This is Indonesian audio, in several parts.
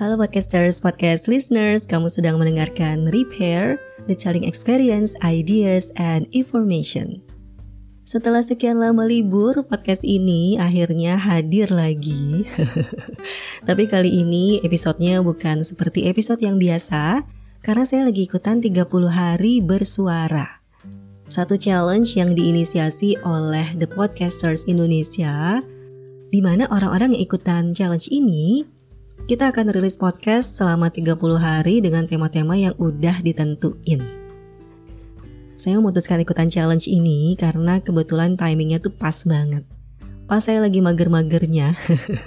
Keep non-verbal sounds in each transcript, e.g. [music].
Halo podcasters, podcast listeners, kamu sedang mendengarkan Repair, Retelling Experience, Ideas, and Information. Setelah sekian lama libur, podcast ini akhirnya hadir lagi. [laughs] Tapi kali ini episodenya bukan seperti episode yang biasa, karena saya lagi ikutan 30 hari bersuara. Satu challenge yang diinisiasi oleh The Podcasters Indonesia, di mana orang-orang yang ikutan challenge ini kita akan rilis podcast selama 30 hari dengan tema-tema yang udah ditentuin. Saya memutuskan ikutan challenge ini karena kebetulan timingnya tuh pas banget. Pas saya lagi mager-magernya,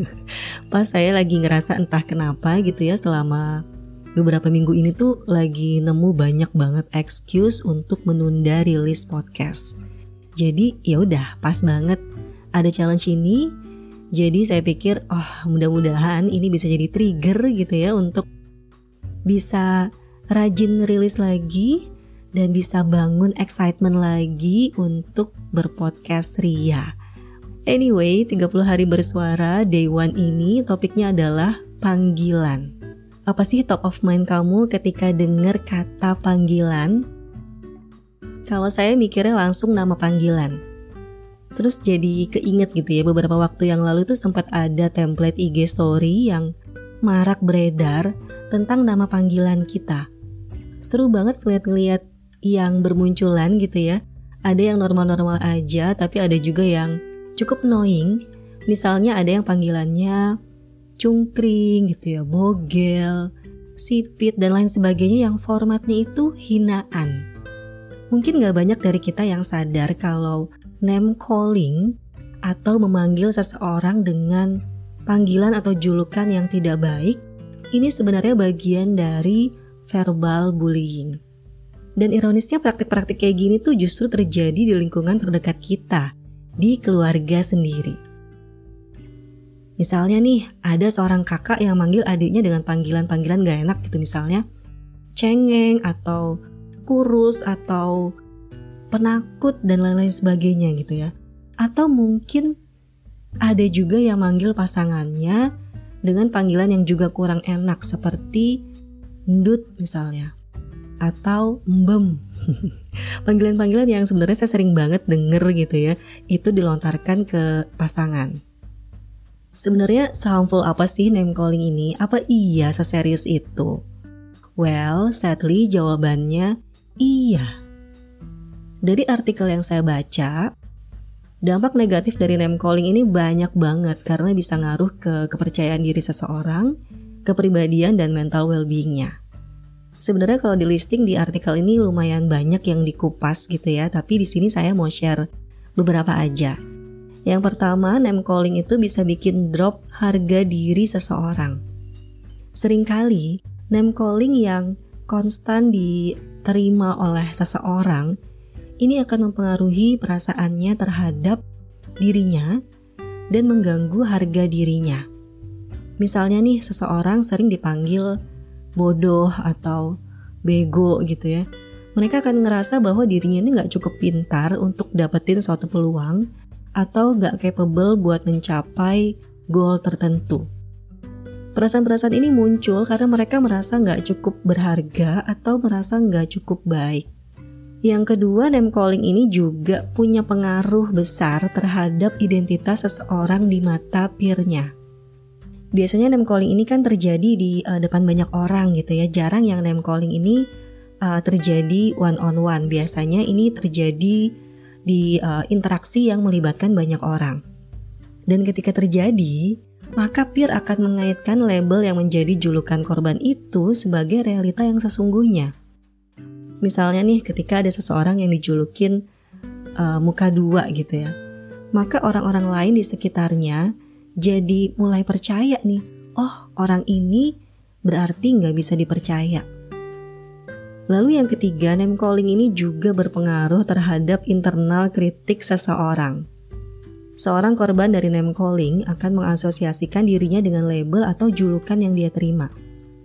[laughs] pas saya lagi ngerasa entah kenapa gitu ya selama beberapa minggu ini tuh lagi nemu banyak banget excuse untuk menunda rilis podcast. Jadi ya udah pas banget ada challenge ini jadi saya pikir, oh mudah-mudahan ini bisa jadi trigger gitu ya untuk bisa rajin rilis lagi dan bisa bangun excitement lagi untuk berpodcast Ria. Anyway, 30 hari bersuara day one ini topiknya adalah panggilan. Apa sih top of mind kamu ketika dengar kata panggilan? Kalau saya mikirnya langsung nama panggilan Terus jadi keinget gitu ya beberapa waktu yang lalu tuh sempat ada template IG story yang marak beredar tentang nama panggilan kita. Seru banget ngeliat-ngeliat yang bermunculan gitu ya. Ada yang normal-normal aja tapi ada juga yang cukup annoying. Misalnya ada yang panggilannya cungkring gitu ya, bogel, sipit dan lain sebagainya yang formatnya itu hinaan. Mungkin gak banyak dari kita yang sadar kalau name calling atau memanggil seseorang dengan panggilan atau julukan yang tidak baik, ini sebenarnya bagian dari verbal bullying. Dan ironisnya praktik-praktik kayak gini tuh justru terjadi di lingkungan terdekat kita, di keluarga sendiri. Misalnya nih, ada seorang kakak yang manggil adiknya dengan panggilan-panggilan gak enak gitu misalnya cengeng atau kurus atau penakut dan lain-lain sebagainya gitu ya. Atau mungkin ada juga yang manggil pasangannya dengan panggilan yang juga kurang enak seperti ndut misalnya atau mbem. [laughs] Panggilan-panggilan yang sebenarnya saya sering banget denger gitu ya, itu dilontarkan ke pasangan. Sebenarnya harmful apa sih name calling ini? Apa iya seserius itu? Well, sadly jawabannya iya. Dari artikel yang saya baca, dampak negatif dari name calling ini banyak banget karena bisa ngaruh ke kepercayaan diri seseorang, kepribadian dan mental well-beingnya. Sebenarnya kalau di listing di artikel ini lumayan banyak yang dikupas gitu ya, tapi di sini saya mau share beberapa aja. Yang pertama, name calling itu bisa bikin drop harga diri seseorang. Seringkali, name calling yang konstan diterima oleh seseorang ini akan mempengaruhi perasaannya terhadap dirinya dan mengganggu harga dirinya. Misalnya nih seseorang sering dipanggil bodoh atau bego gitu ya. Mereka akan ngerasa bahwa dirinya ini nggak cukup pintar untuk dapetin suatu peluang atau nggak capable buat mencapai goal tertentu. Perasaan-perasaan ini muncul karena mereka merasa nggak cukup berharga atau merasa nggak cukup baik. Yang kedua, name calling ini juga punya pengaruh besar terhadap identitas seseorang di mata peernya. Biasanya name calling ini kan terjadi di uh, depan banyak orang gitu ya. Jarang yang name calling ini uh, terjadi one on one. Biasanya ini terjadi di uh, interaksi yang melibatkan banyak orang. Dan ketika terjadi, maka peer akan mengaitkan label yang menjadi julukan korban itu sebagai realita yang sesungguhnya. Misalnya nih ketika ada seseorang yang dijulukin uh, muka dua gitu ya. Maka orang-orang lain di sekitarnya jadi mulai percaya nih, oh orang ini berarti nggak bisa dipercaya. Lalu yang ketiga, name calling ini juga berpengaruh terhadap internal kritik seseorang. Seorang korban dari name calling akan mengasosiasikan dirinya dengan label atau julukan yang dia terima.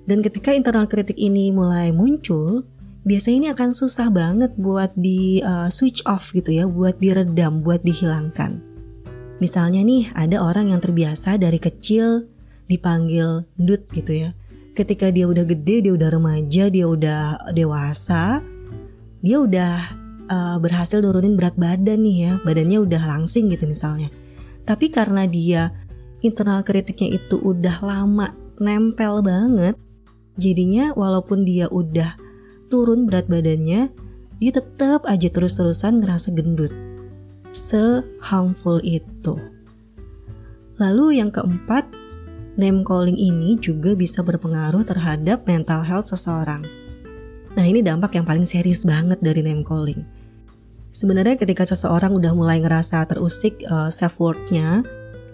Dan ketika internal kritik ini mulai muncul, biasanya ini akan susah banget buat di uh, switch off gitu ya, buat diredam, buat dihilangkan. Misalnya nih ada orang yang terbiasa dari kecil dipanggil dut gitu ya. ketika dia udah gede, dia udah remaja, dia udah dewasa, dia udah uh, berhasil nurunin berat badan nih ya, badannya udah langsing gitu misalnya. Tapi karena dia internal kritiknya itu udah lama nempel banget, jadinya walaupun dia udah turun berat badannya, dia tetap aja terus-terusan ngerasa gendut. Se-harmful itu. Lalu yang keempat, name calling ini juga bisa berpengaruh terhadap mental health seseorang. Nah ini dampak yang paling serius banget dari name calling. Sebenarnya ketika seseorang udah mulai ngerasa terusik uh, self-worth-nya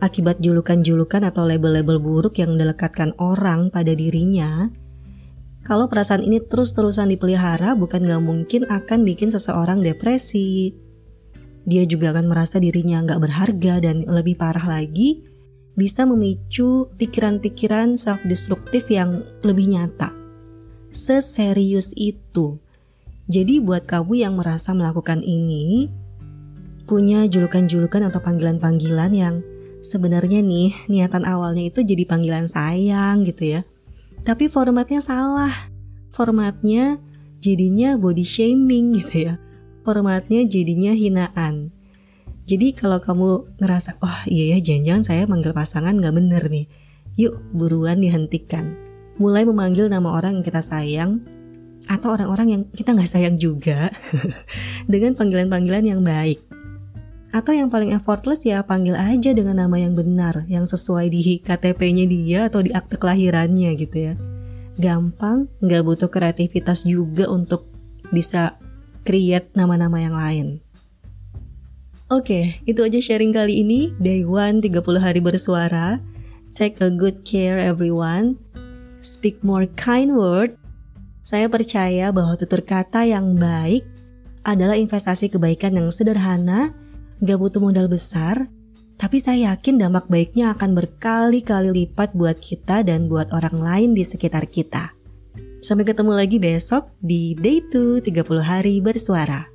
akibat julukan-julukan atau label-label buruk yang dilekatkan orang pada dirinya, kalau perasaan ini terus-terusan dipelihara bukan gak mungkin akan bikin seseorang depresi. Dia juga akan merasa dirinya gak berharga dan lebih parah lagi, bisa memicu pikiran-pikiran self-destruktif yang lebih nyata. Seserius itu. Jadi buat kamu yang merasa melakukan ini, punya julukan-julukan atau panggilan-panggilan yang sebenarnya nih niatan awalnya itu jadi panggilan sayang gitu ya. Tapi formatnya salah. Formatnya jadinya body shaming gitu ya. Formatnya jadinya hinaan. Jadi kalau kamu ngerasa, wah oh, iya ya jangan-jangan saya manggil pasangan gak bener nih. Yuk buruan dihentikan. Mulai memanggil nama orang yang kita sayang atau orang-orang yang kita gak sayang juga [laughs] dengan panggilan-panggilan yang baik. Atau yang paling effortless ya panggil aja dengan nama yang benar, yang sesuai di KTP-nya dia atau di akte kelahirannya gitu ya. Gampang, gak butuh kreativitas juga untuk bisa create nama-nama yang lain. Oke, itu aja sharing kali ini. Day one 30 hari bersuara. Take a good care everyone. Speak more kind word. Saya percaya bahwa tutur kata yang baik adalah investasi kebaikan yang sederhana, gak butuh modal besar, tapi saya yakin dampak baiknya akan berkali-kali lipat buat kita dan buat orang lain di sekitar kita. Sampai ketemu lagi besok di Day 2 30 hari bersuara.